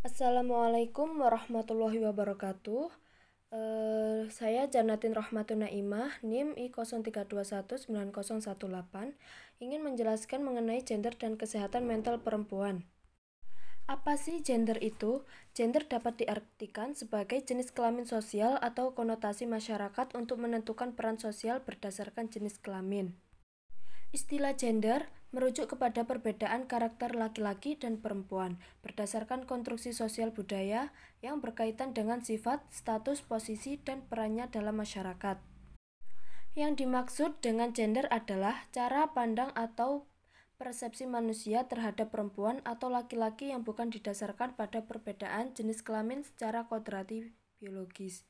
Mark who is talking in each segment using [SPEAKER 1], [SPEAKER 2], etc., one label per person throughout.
[SPEAKER 1] Assalamualaikum warahmatullahi wabarakatuh. Eh, saya Janatin Rahmatun Naimah, NIM I03219018, ingin menjelaskan mengenai gender dan kesehatan mental perempuan. Apa sih gender itu? Gender dapat diartikan sebagai jenis kelamin sosial atau konotasi masyarakat untuk menentukan peran sosial berdasarkan jenis kelamin. Istilah gender merujuk kepada perbedaan karakter laki-laki dan perempuan berdasarkan konstruksi sosial budaya yang berkaitan dengan sifat, status, posisi, dan perannya dalam masyarakat. Yang dimaksud dengan gender adalah cara pandang atau persepsi manusia terhadap perempuan atau laki-laki yang bukan didasarkan pada perbedaan jenis kelamin secara kodrati biologis.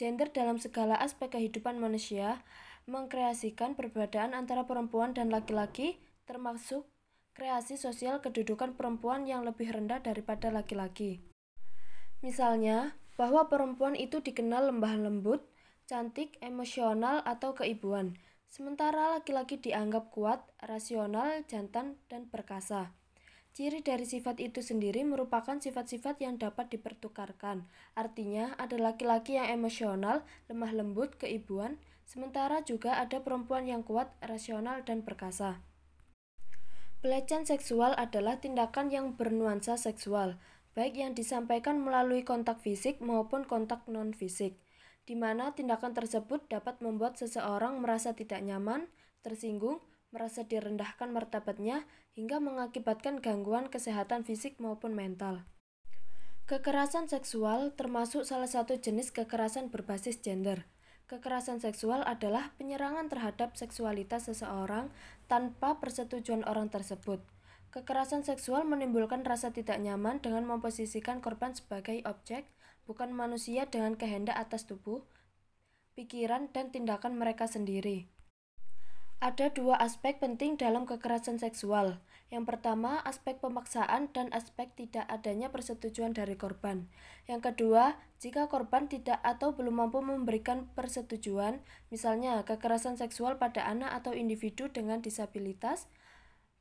[SPEAKER 1] Gender dalam segala aspek kehidupan manusia mengkreasikan perbedaan antara perempuan dan laki-laki, termasuk kreasi sosial kedudukan perempuan yang lebih rendah daripada laki-laki. Misalnya, bahwa perempuan itu dikenal lembah lembut, cantik, emosional, atau keibuan, sementara laki-laki dianggap kuat, rasional, jantan, dan perkasa. Ciri dari sifat itu sendiri merupakan sifat-sifat yang dapat dipertukarkan. Artinya, ada laki-laki yang emosional, lemah lembut, keibuan, Sementara juga ada perempuan yang kuat, rasional, dan perkasa. Pelecehan seksual adalah tindakan yang bernuansa seksual, baik yang disampaikan melalui kontak fisik maupun kontak non-fisik, di mana tindakan tersebut dapat membuat seseorang merasa tidak nyaman, tersinggung, merasa direndahkan martabatnya, hingga mengakibatkan gangguan kesehatan fisik maupun mental. Kekerasan seksual termasuk salah satu jenis kekerasan berbasis gender. Kekerasan seksual adalah penyerangan terhadap seksualitas seseorang tanpa persetujuan orang tersebut. Kekerasan seksual menimbulkan rasa tidak nyaman dengan memposisikan korban sebagai objek, bukan manusia dengan kehendak atas tubuh, pikiran, dan tindakan mereka sendiri. Ada dua aspek penting dalam kekerasan seksual. Yang pertama, aspek pemaksaan dan aspek tidak adanya persetujuan dari korban. Yang kedua, jika korban tidak atau belum mampu memberikan persetujuan, misalnya kekerasan seksual pada anak atau individu dengan disabilitas,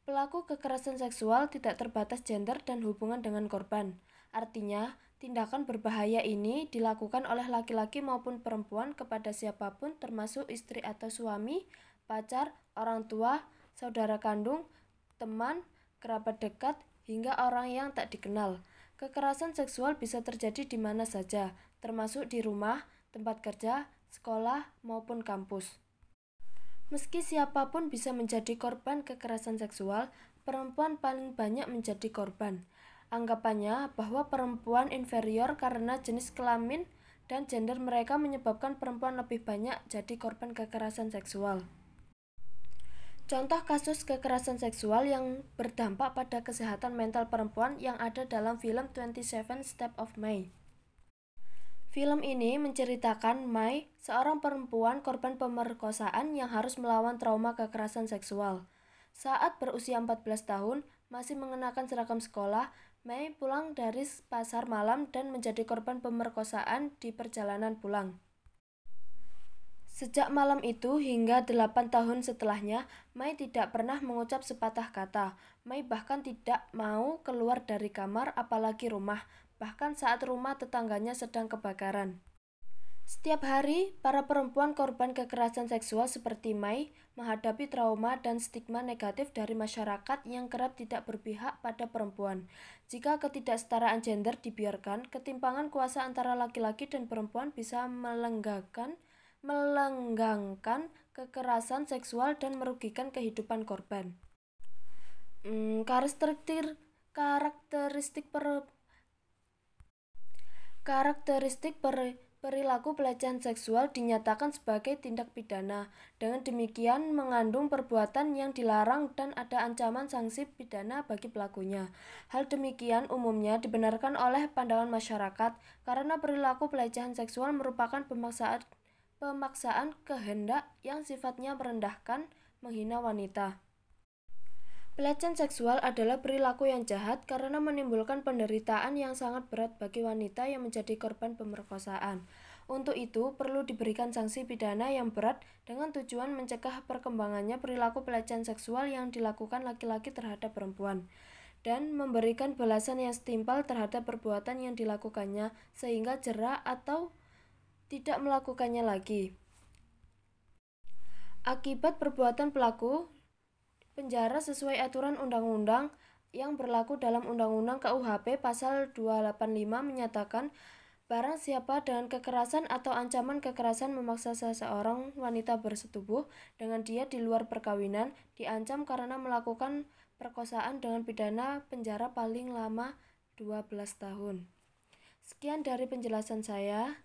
[SPEAKER 1] pelaku kekerasan seksual tidak terbatas gender dan hubungan dengan korban. Artinya, tindakan berbahaya ini dilakukan oleh laki-laki maupun perempuan kepada siapa pun termasuk istri atau suami, pacar, orang tua, saudara kandung, teman, kerabat dekat, hingga orang yang tak dikenal. Kekerasan seksual bisa terjadi di mana saja, termasuk di rumah, tempat kerja, sekolah, maupun kampus. Meski siapa pun bisa menjadi korban kekerasan seksual, perempuan paling banyak menjadi korban. Anggapannya bahwa perempuan inferior karena jenis kelamin dan gender mereka menyebabkan perempuan lebih banyak jadi korban kekerasan seksual. Contoh kasus kekerasan seksual yang berdampak pada kesehatan mental perempuan yang ada dalam film 27 Step of May. Film ini menceritakan Mai, seorang perempuan korban pemerkosaan yang harus melawan trauma kekerasan seksual. Saat berusia 14 tahun, masih mengenakan seragam sekolah, Mei pulang dari pasar malam dan menjadi korban pemerkosaan di perjalanan pulang. Sejak malam itu hingga delapan tahun setelahnya, Mai tidak pernah mengucap sepatah kata. Mai bahkan tidak mau keluar dari kamar, apalagi rumah, bahkan saat rumah tetangganya sedang kebakaran. Setiap hari, para perempuan korban kekerasan seksual seperti Mai menghadapi trauma dan stigma negatif dari masyarakat yang kerap tidak berpihak pada perempuan. Jika ketidaksetaraan gender dibiarkan, ketimpangan kuasa antara laki-laki dan perempuan bisa melenggakan melenggangkan kekerasan seksual dan merugikan kehidupan korban. Hmm, karakteristik karakteristik per karakteristik per, perilaku pelecehan seksual dinyatakan sebagai tindak pidana. Dengan demikian mengandung perbuatan yang dilarang dan ada ancaman sanksi pidana bagi pelakunya. Hal demikian umumnya dibenarkan oleh pandangan masyarakat karena perilaku pelecehan seksual merupakan pemaksaan pemaksaan kehendak yang sifatnya merendahkan, menghina wanita. Pelecehan seksual adalah perilaku yang jahat karena menimbulkan penderitaan yang sangat berat bagi wanita yang menjadi korban pemerkosaan. Untuk itu, perlu diberikan sanksi pidana yang berat dengan tujuan mencegah perkembangannya perilaku pelecehan seksual yang dilakukan laki-laki terhadap perempuan. dan memberikan balasan yang setimpal terhadap perbuatan yang dilakukannya sehingga jerah atau tidak melakukannya lagi. Akibat perbuatan pelaku, penjara sesuai aturan undang-undang yang berlaku dalam Undang-Undang KUHP pasal 285 menyatakan barang siapa dengan kekerasan atau ancaman kekerasan memaksa seseorang wanita bersetubuh dengan dia di luar perkawinan diancam karena melakukan perkosaan dengan pidana penjara paling lama 12 tahun. Sekian dari penjelasan saya.